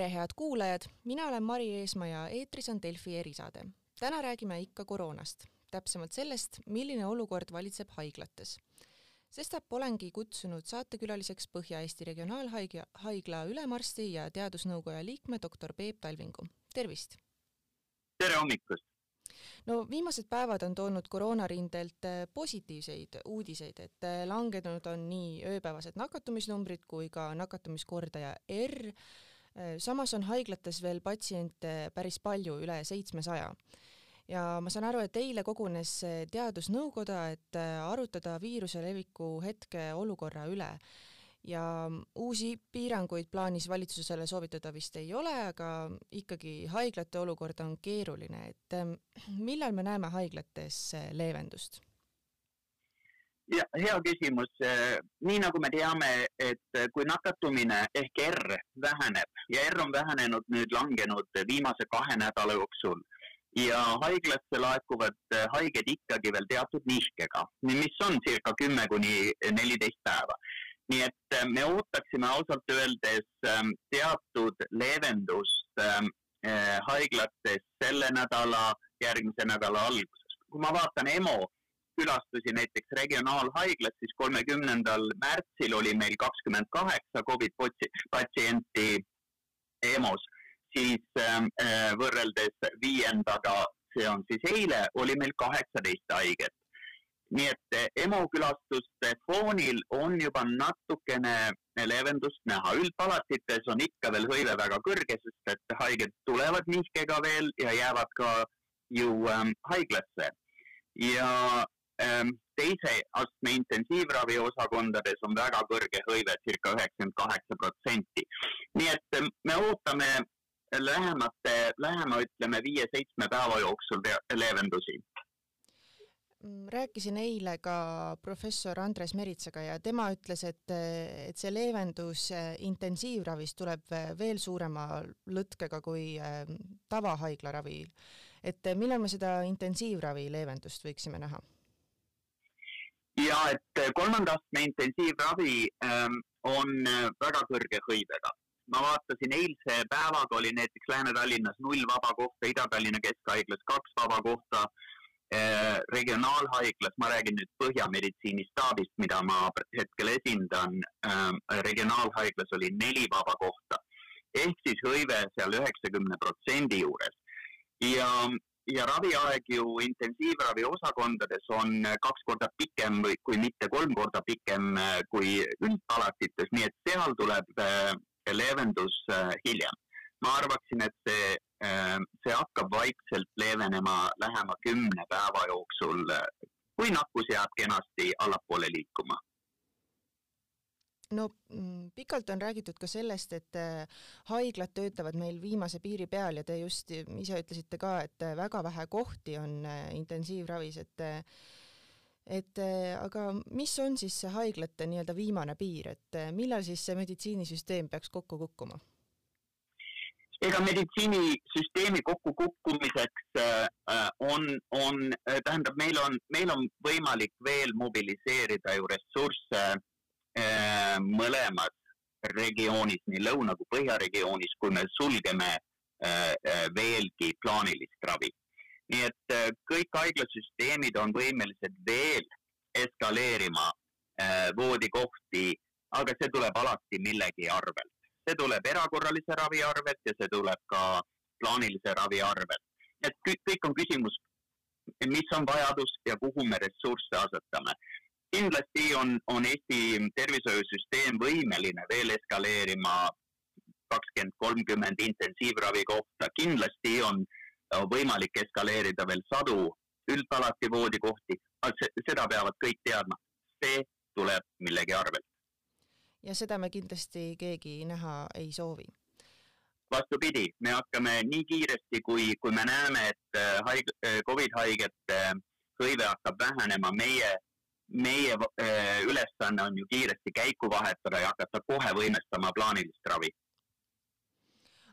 tere, head kuulajad, mina olen Mari Eesmaa ja eetris on Delfi erisaade. täna räägime ikka koroonast, täpsemalt sellest, milline olukord valitseb haiglates. sestap olengi kutsunud saatekülaliseks Põhja-Eesti Regionaalhaigla, haigla ülemarsti ja teadusnõukoja liikme doktor Peep Talvingu. tervist! tere hommikust! no viimased päevad on toonud koroonarindelt äh, positiivseid uudiseid, et äh, langenud on nii ööpäevased nakatumisnumbrid kui ka nakatumiskordaja R, samas on haiglates veel patsiente päris palju, üle seitsmesaja. Ja ma saan aru, et eile kogunes teadusnõukoda, et arutada viiruse leviku hetke olukorra üle. Ja uusi piiranguid plaanis valitsusele soovitada vist ei ole, aga ikkagi haiglate olukord on keeruline, et ähm, millal me näeme haiglates äh, leevendust? Ja hea küsimus, nii nagu me teame, et kui nakatumine ehk R väheneb ja R on vähenenud nüüd langenud viimase kahe nädala jooksul ja haiglasse laekuvad haiged ikkagi veel teatud nihkega, mis on circa kümme kuni neliteist päeva nii et me ootaksime ausalt öeldes ähm, teatud leevendust ähm, äh, haiglates selle nädala, järgmise nädala alguses. kui ma vaatan EMO külastusi näiteks regionaalhaiglas, siis kolmekümnendal märtsil oli meil kakskümmend kaheksa Covid patsienti EMO-s, siis ähm, äh, võrreldes viiendaga, see on siis eile, oli meil kaheksateist haiget nii et eh, EMO külastuste foonil on juba natukene leevendust näha. üldpalatites on ikka veel hõive väga kõrge, sest et haiged tulevad nihkega veel ja jäävad ka ju ähm, haiglasse. ja teise astme intensiivravi osakondades on väga kõrge hõive, circa üheksakümmend kaheksa protsenti. nii et ähm, me ootame lähemate, lähema ütleme viie-seitsme päeva jooksul leevendusi Mm, rääkisin eile ka professor Andres Meritsaga ja tema ütles, et, et see leevendus äh, intensiivravis tuleb veel suurema lõtkega kui äh, tavahaiglaravi. et äh, millal me seda intensiivravi leevendust võiksime näha? Ja et kolmanda astme intensiivravi ähm, on väga kõrge hõivega. ma vaatasin eilse päevaga oli näiteks Lääne-Tallinnas null vaba kohta, Ida-Tallinna Keskhaiglas kaks vaba kohta Äh, regionaalhaiglas, ma räägin nüüd Põhjameditsiini staabist, mida ma hetkel esindan, ähm, regionaalhaiglas oli neli vaba kohta. ehk siis hõive seal üheksakümne protsendi juures. ja, ja raviaeg ju intensiivravi osakondades on kaks korda pikem või kui mitte kolm korda pikem äh, kui üldpalatites, nii et seal tuleb äh, leevendus hiljem. ma arvaksin, et see see hakkab vaikselt leevenema lähema kümne päeva jooksul, kui nakkus jääb kenasti allapoole liikuma no mm, pikalt on räägitud ka sellest, et äh, haiglad töötavad meil viimase piiri peal ja te just ise ütlesite ka, et äh, väga vähe kohti on äh, intensiivravis, et et aga mis on siis see haiglate nii-öelda viimane piir, et millal siis see meditsiinisüsteem peaks kokku kukkuma? ega meditsiinisüsteemi kokkukukkumiseks on, on, äh, tähendab, meil on, meil on võimalik veel mobiliseerida ju ressursse mõlemas regioonis, nii lõuna kui põhjaregioonis, kui me sulgeme veelgi plaanilist ravi. nii et kõik haiglasüsteemid on võimelised veel eskaleerima voodikohti, aga see tuleb alati millegi arvelt see tuleb erakorralise ravi arvelt ja see tuleb ka plaanilise ravi arvelt. et kõik on küsimus, mis on vajadus ja kuhu me ressursse asetame. Kindlasti on, on Eesti tervishoiusüsteem võimeline veel eskaleerima kakskümmend, kolmkümmend intensiivravi kohta, kindlasti on võimalik eskaleerida veel sadu üldpalati voodikohti, seda peavad kõik teadma. see tuleb millegi arvelt ja seda me kindlasti keegi näha ei soovi. vastupidi, me hakkame nii kiiresti, kui, kui me näeme, et äh, haig-, äh, Covid haigete äh, hõive hakkab vähenema, meie, meie ülesanne on ju kiiresti käiku vahetada ja hakata kohe võimestama plaanilist ravi.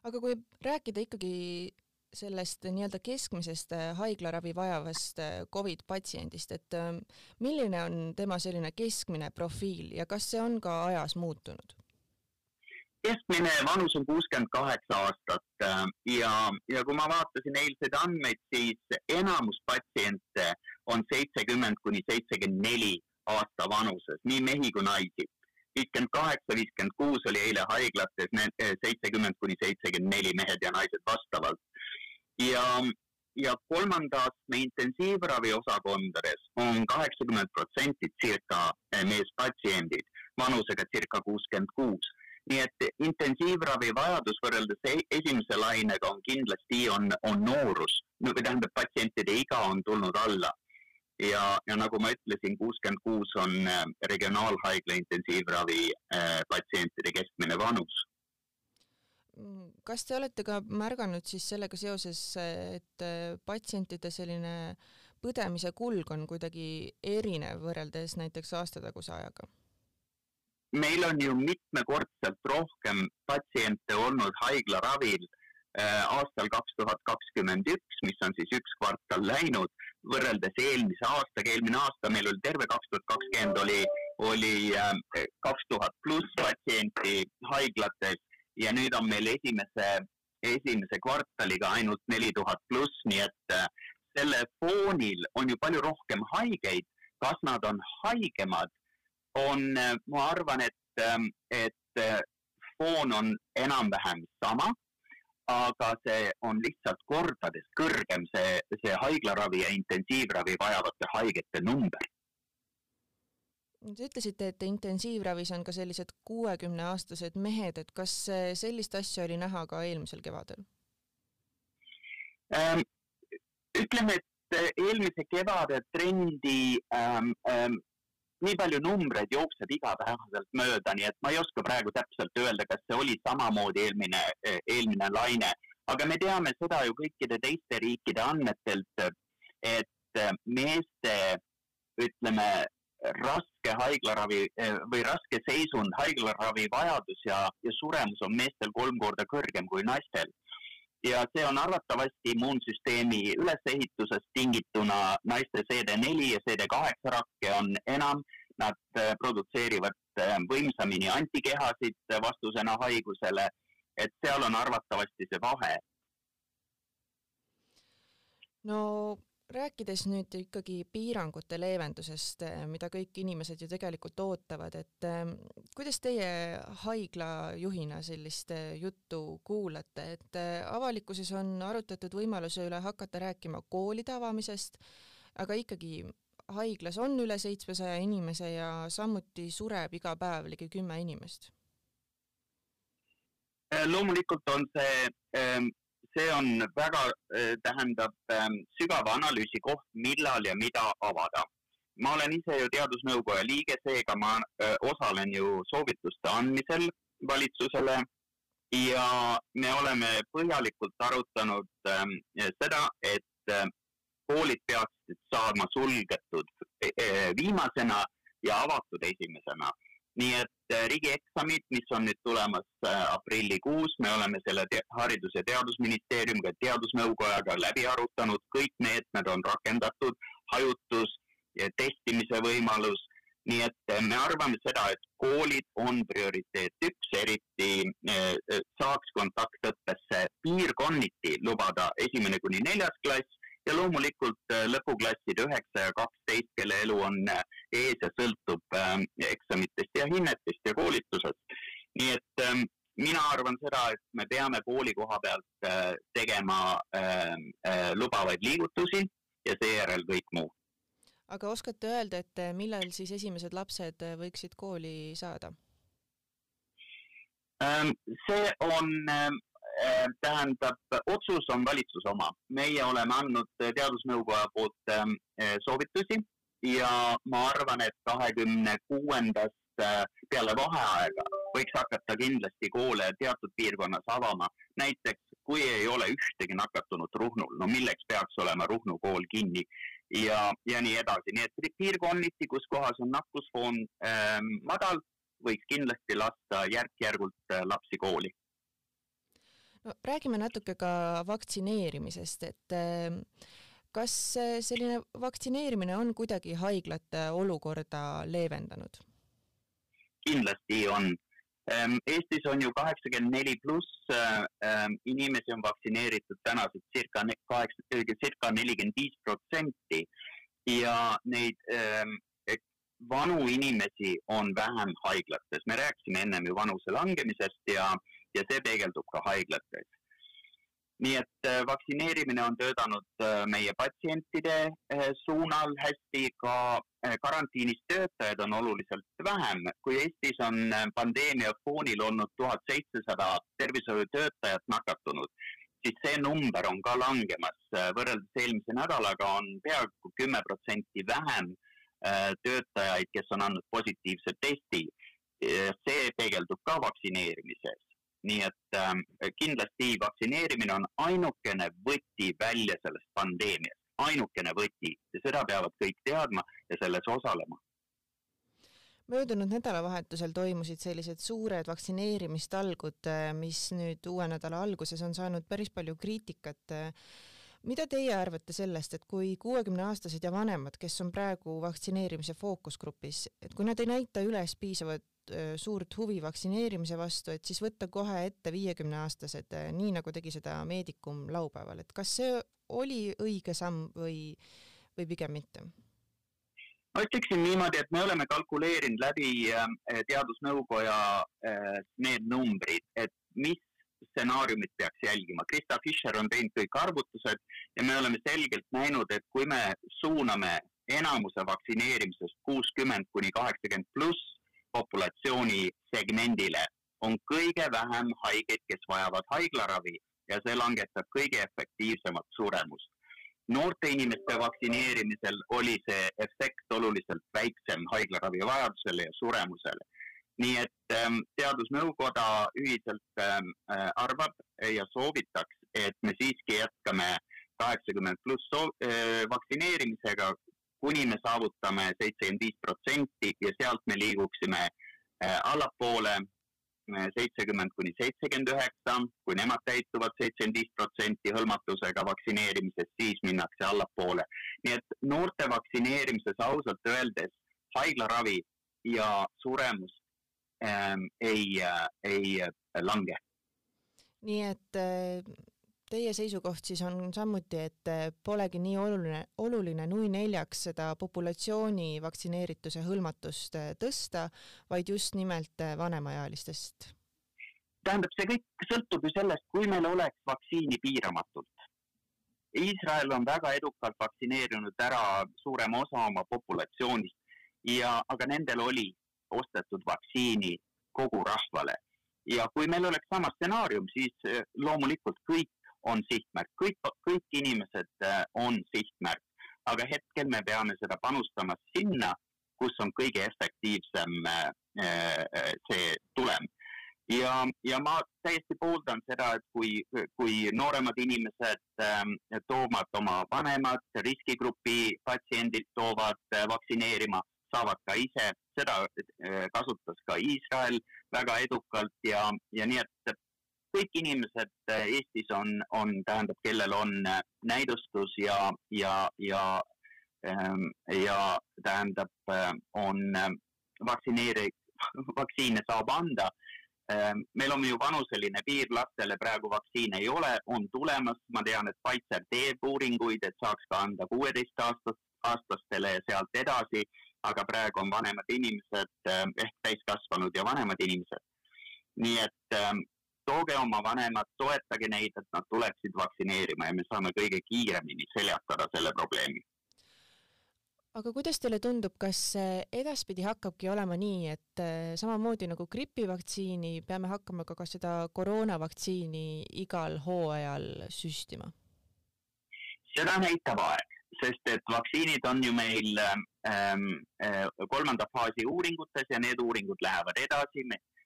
aga kui rääkida ikkagi sellest nii-öelda keskmisest äh, haiglaravi vajavast äh, Covid patsiendist, et milline on tema selline keskmine profiil ja kas see on ka ajas muutunud? Keskmine vanus on kuuskümmend kaheksa aastat äh, ja, ja kui ma vaatasin eilseid andmeid, siis enamus patsiente on seitsekümmend kuni seitsekümmend neli aasta vanuses, nii mehi kui naisi. viiskümmend kaheksa, viiskümmend kuus oli eile haiglates, seitsekümmend kuni seitsekümmend neli mehed ja naised vastavalt. ja, ja kolmanda astme intensiivravi osakondades on kaheksakümmend protsenti circa meespatsiendid vanusega circa kuuskümmend kuus nii et intensiivravi vajadus võrreldes e-, esimese lainega on kindlasti, on, on noorus, või tähendab, patsientide iga on tulnud alla. ja, ja nagu ma ütlesin, kuuskümmend kuus on äh, regionaalhaigla intensiivravi äh, patsientide keskmine vanus mm, kas te olete ka märganud siis sellega seoses, et äh, patsientide selline põdemise kulg on kuidagi erinev võrreldes näiteks aastataguse ajaga? Meil on ju mitmekordselt rohkem patsiente olnud haiglaravil äh, aastal kaks tuhat kakskümmend üks, mis on siis üks kvartal läinud, võrreldes eelmise aastaga, eelmine aasta meil oli terve kaks tuhat kakskümmend oli, oli äh, kaks tuhat pluss patsienti haiglates ja nüüd on meil esimese, esimese kvartaliga ainult neli tuhat pluss, nii et äh, selle foonil on ju palju rohkem haigeid, kas nad on haigemad on, äh, ma arvan, et, ähm, et äh, foon on enam-vähem sama, aga see on lihtsalt kordades kõrgem, see, see haiglaravi ja intensiivravi vajavate haigete number. Te ütlesite, et intensiivravis on ka sellised kuuekümneaastased mehed, et kas sellist asja oli näha ka eelmisel kevadel ähm,? ütleme, et äh, eelmise kevade trendi ähm, ähm, nii palju numbreid jookseb igapäevaselt mööda, nii et ma ei oska praegu täpselt öelda, kas see oli samamoodi eelmine, eelmine laine, aga me teame seda ju kõikide teiste riikide andmetelt, et meeste, ütleme, raske haiglaravi või raske seisund, haiglaravi vajadus ja, ja suremus on meestel kolm korda kõrgem kui naistel ja see on arvatavasti immuunsüsteemi ülesehitusest tingituna naiste CD4 ja CD8 rakke on enam, nad äh, produtseerivad äh, võimsamini antikehasid vastusena haigusele, et seal on arvatavasti see vahe. no rääkides nüüd ikkagi piirangute leevendusest, eh, mida kõik inimesed ju tegelikult ootavad, et eh, kuidas teie haiglajuhina sellist eh, juttu kuulate, et avalikkuses on arutatud võimaluse üle hakata rääkima koolide avamisest, aga ikkagi haiglas on üle seitsmesaja inimese ja samuti sureb iga päev ligi kümme inimest? loomulikult on see see on väga, äh, tähendab ähm, sügava analüüsi koht, millal ja mida avada. ma olen ise ju teadusnõukoja liige, seega ma äh, osalen ju soovituste andmisel valitsusele ja me oleme põhjalikult arutanud ähm, seda, et äh, koolid peaksid saama sulgetud viimasena ja avatud esimesena nii et äh, riigieksamid, mis on nüüd tulemas äh, aprillikuus, me oleme selle Haridus- ja Teadusministeeriumiga, Teadusnõukojaga läbi arutanud, kõik meetmed on rakendatud, hajutus, testimise võimalus, nii et äh, me arvame seda, et koolid on prioriteet üks, eriti saaks kontaktõppesse piirkonniti lubada esimene kuni neljas klass ja loomulikult äh, lõpuklassid üheksa ja kaksteist, kelle elu on äh, ees ja sõltub ähm, eksamitest ja hinnetest ja koolitusest. nii et ähm, mina arvan seda, et me peame kooli koha pealt äh, tegema ähm, lubavaid liigutusi ja seejärel kõik muu. aga oskate öelda, et millal siis esimesed lapsed võiksid kooli saada? see on tähendab, otsus on valitsuse oma. meie oleme andnud Teadusnõukoja poolt ähm, äh, soovitusi ja ma arvan, et kahekümne kuuendast äh, peale vaheaega võiks hakata kindlasti koole teatud piirkonnas avama. näiteks kui ei ole ühtegi nakatunut Ruhnul, no milleks peaks olema Ruhnu kool kinni ja, ja nii edasi, nii et piirkonniti, kus kohas on nakkusfoon ähm, madal, võiks kindlasti lasta järk-järgult lapsi kooli no räägime natuke ka vaktsineerimisest, et eh, kas selline vaktsineerimine on kuidagi haiglate olukorda leevendanud? kindlasti on. Ähm, Eestis on ju kaheksakümmend neli pluss ähm, inimesi on vaktsineeritud tänaseks circa kaheksa, circa nelikümmend viis protsenti ja neid ähm, vanu inimesi on vähem haiglates. me rääkisime ennem ju vanuse langemisest ja, ja see peegeldub ka haiglates nii et äh, vaktsineerimine on töötanud äh, meie patsientide äh, suunal hästi, ka karantiinis töötajaid on oluliselt vähem. kui Eestis on pandeemia foonil olnud tuhat seitsesada tervishoiutöötajat nakatunud, siis see number on ka langemas. võrreldes eelmise nädalaga on peaaegu kümme protsenti vähem töötajaid, kes on andnud positiivse testi. see peegeldub ka vaktsineerimises nii et äh, kindlasti vaktsineerimine on ainukene võti välja sellest pandeemiast, ainukene võti. Ja seda peavad kõik teadma ja selles osalema. Möödunud nädalavahetusel toimusid sellised suured vaktsineerimistalgud, äh, mis nüüd uue nädala alguses on saanud päris palju kriitikat. mida teie arvate sellest, et kui kuuekümneaastased ja vanemad, kes on praegu vaktsineerimise fookusgrupis, et kui nad ei näita üles piisavat suurt huvi vaktsineerimise vastu, et siis võtta kohe ette viiekümneaastased, äh, nii nagu tegi seda Medicum laupäeval, et kas see oli õige samm või, või pigem mitte? ma ütleksin niimoodi, et me oleme kalkuleerinud läbi äh, teadusnõukoja need numbrid, et mis stsenaariumit peaks jälgima. Krista Fischer on teinud kõik arvutused ja me oleme selgelt näinud, et kui me suuname enamuse vaktsineerimisest kuuskümmend kuni kaheksakümmend pluss, populatsiooni segmendile on kõige vähem haigeid, kes vajavad haiglaravi ja see langetab kõige efektiivsemat suremust. noorte inimeste vaktsineerimisel oli see efekt oluliselt väiksem haiglaravi vajadusele ja suremusele. nii et ähm, teadusnõukoda ühiselt ähm, äh, arvab ja soovitaks, et me siiski jätkame kaheksakümmend pluss äh, vaktsineerimisega, kuni me saavutame seitsekümmend viis protsenti ja sealt me liiguksime äh, allapoole äh, seitsekümmend kuni seitsekümmend üheksa, kui nemad täituvad seitsekümmend viis protsenti hõlmatusega vaktsineerimisest, siis minnakse allapoole. nii et noorte vaktsineerimises ausalt öeldes haiglaravi ja suremus ähm, ei äh,, ei lange. nii et äh teie seisukoht siis on samuti, et eh, polegi nii oluline, oluline nui neljaks seda populatsiooni vaktsineerituse hõlmatust eh, tõsta, vaid just nimelt eh, vanemaealistest? tähendab, see kõik sõltub ju sellest, kui meil oleks vaktsiini piiramatult. Iisrael on väga edukalt vaktsineerinud ära suurema osa oma populatsioonist ja, aga nendel oli ostetud vaktsiini kogu rahvale ja kui meil oleks sama stsenaarium, siis loomulikult kõik on sihtmärk, kõik, kõik inimesed äh, on sihtmärk, aga hetkel me peame seda panustama sinna, kus on kõige efektiivsem äh, äh, see tulem. ja, ja ma täiesti pooldan seda, et kui, kui nooremad inimesed ähm, toovad oma vanemad, riskigrupi patsiendid toovad vaktsineerima, saavad ka ise, seda kasutas ka Iisrael väga edukalt ja, ja nii et kõik inimesed äh, Eestis on, on, tähendab, kellel on äh, näidustus ja, ja, ja, ähm, ja tähendab, äh, on vaktsineeri-, vaktsiine saab anda. Ähm, meil on ju vanuseline piir, lastele praegu vaktsiine ei ole, on tulemas, ma tean, et Pfizer teeb uuringuid, et saaks ka anda kuueteist aastast, aastastele ja sealt edasi, aga praegu on vanemad inimesed ehk täiskasvanud ja vanemad inimesed. nii et ähm, tooge oma vanemad, toetage neid, et nad tuleksid vaktsineerima ja me saame kõige kiiremini seljatada selle probleemi. aga kuidas teile tundub, kas edaspidi hakkabki olema nii, et eh, samamoodi nagu gripivaktsiini peame hakkama ka, ka seda koroonavaktsiini igal hooajal süstima? seda näitab aeg, sest et vaktsiinid on ju meil ähm, äh, kolmanda faasi uuringutes ja need uuringud lähevad edasi, Eh,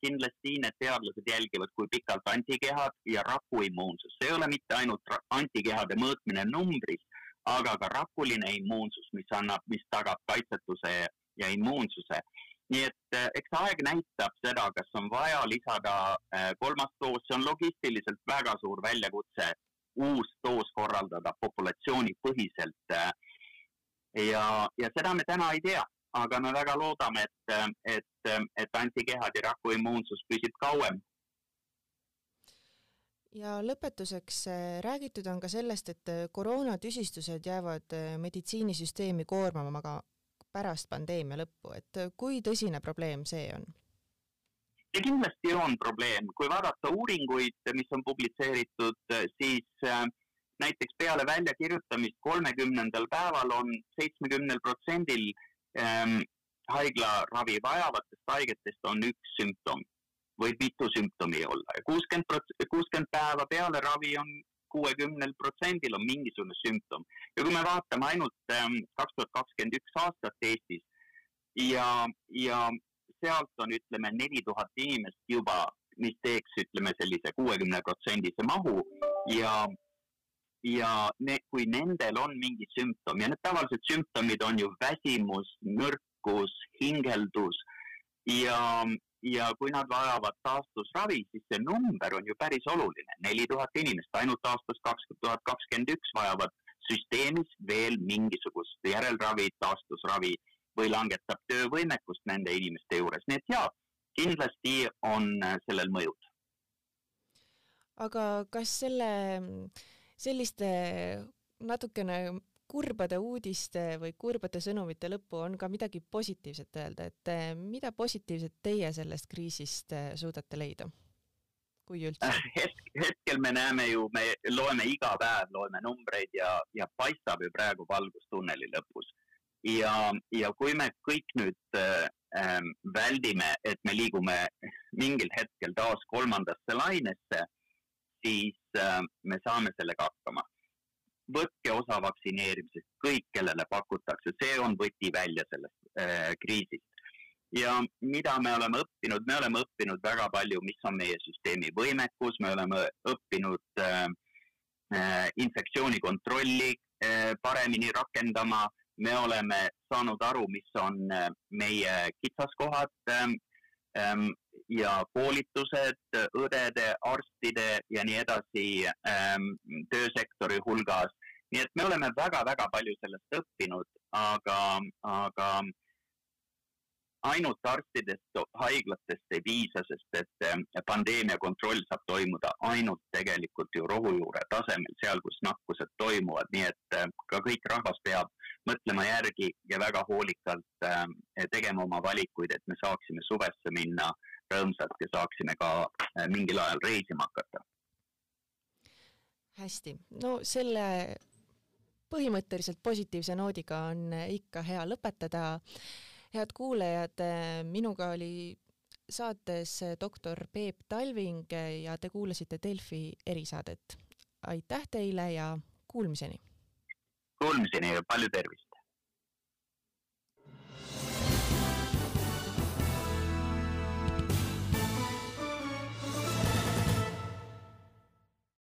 kindlasti need teadlased jälgivad, kui pikalt antikehad ja rakuimmuunsus, see ei ole mitte ainult antikehade mõõtmine numbris, aga ka rakuline immuunsus, mis annab, mis tagab kaitsetuse ja immuunsuse. nii et eh, eks aeg näitab seda, kas on vaja lisada eh, kolmas doos, see on logistiliselt väga suur väljakutse, uus doos korraldada populatsioonipõhiselt. ja, ja seda me täna ei tea aga me väga loodame, et, et, et antikehad ja rakuimmuunsus püsib kauem. Ja lõpetuseks äh, räägitud on ka sellest, et äh, koroonatüsistused jäävad äh, meditsiinisüsteemi koormama ka pärast pandeemia lõppu, et kui tõsine probleem see on? ja kindlasti on probleem, kui vaadata uuringuid, mis on publitseeritud, siis näiteks peale väljakirjutamist kolmekümnendal päeval on seitsmekümnel protsendil haiglaravi vajavatest haigetest on üks sümptom võib mitu sümptomi olla ja kuuskümmend prots-, kuuskümmend päeva peale ravi on kuuekümnel protsendil on mingisugune sümptom. ja kui me vaatame ainult ähm, kaks tuhat kakskümmend üks aastat Eestis ja, ja sealt on, ütleme, neli tuhat inimest juba, mis teeks, ütleme, sellise kuuekümne protsendise mahu ja ja ne, kui nendel on mingi sümptom ja need tavalised sümptomid on ju väsimus, nõrkus, hingeldus ja, ja kui nad vajavad taastusravi, siis see number on ju päris oluline, neli tuhat inimest ainult aastast kaks tuhat kakskümmend üks vajavad süsteemis veel mingisugust järelravi, taastusravi või langetab töövõimekust nende inimeste juures, nii et jaa, kindlasti on äh, sellel mõjud. aga kas selle, selliste natukene kurbade uudiste või kurbade sõnumite lõppu on ka midagi positiivset öelda, et eh, mida positiivset teie sellest kriisist eh, suudate leida? kui üldse Hetk,? hetkel me näeme ju, me loeme iga päev, loeme numbreid ja, ja paistab ju praegu valgus tunneli lõpus. ja, ja kui me kõik nüüd äh, väldime, et me liigume mingil hetkel taas kolmandasse lainesse, siis äh, me saame sellega hakkama. Võtke osa vaktsineerimisest, kõik, kellele pakutakse, see on võti välja sellest äh, kriisist. ja mida me oleme õppinud, me oleme õppinud väga palju, mis on meie süsteemi võimekus, me oleme õppinud äh, äh, infektsiooni kontrolli äh, paremini rakendama, me oleme saanud aru, mis on äh, meie kitsaskohad äh, ähm, ja koolitused õdede, arstide ja nii edasi ähm, töösektori hulgas. Nii et me oleme väga-väga palju sellest õppinud, aga, aga ainult arstidest, haiglatest ei piisa, sest et eh, pandeemia kontroll saab toimuda ainult tegelikult ju rohujuure tasemel, seal, kus nakkused toimuvad, nii et eh, ka kõik rahvas peab mõtlema järgi ja väga hoolikalt eh, tegema oma valikuid, et me saaksime suvesse minna rõõmsalt ja saaksime ka mingil ajal reisima hakata. hästi, no selle põhimõtteliselt positiivse noodiga on ikka hea lõpetada. head kuulajad, minuga oli saates doktor Peep Talving ja te kuulasite Delfi erisaadet. aitäh teile ja kuulmiseni! Kuulmiseni ja palju tervist!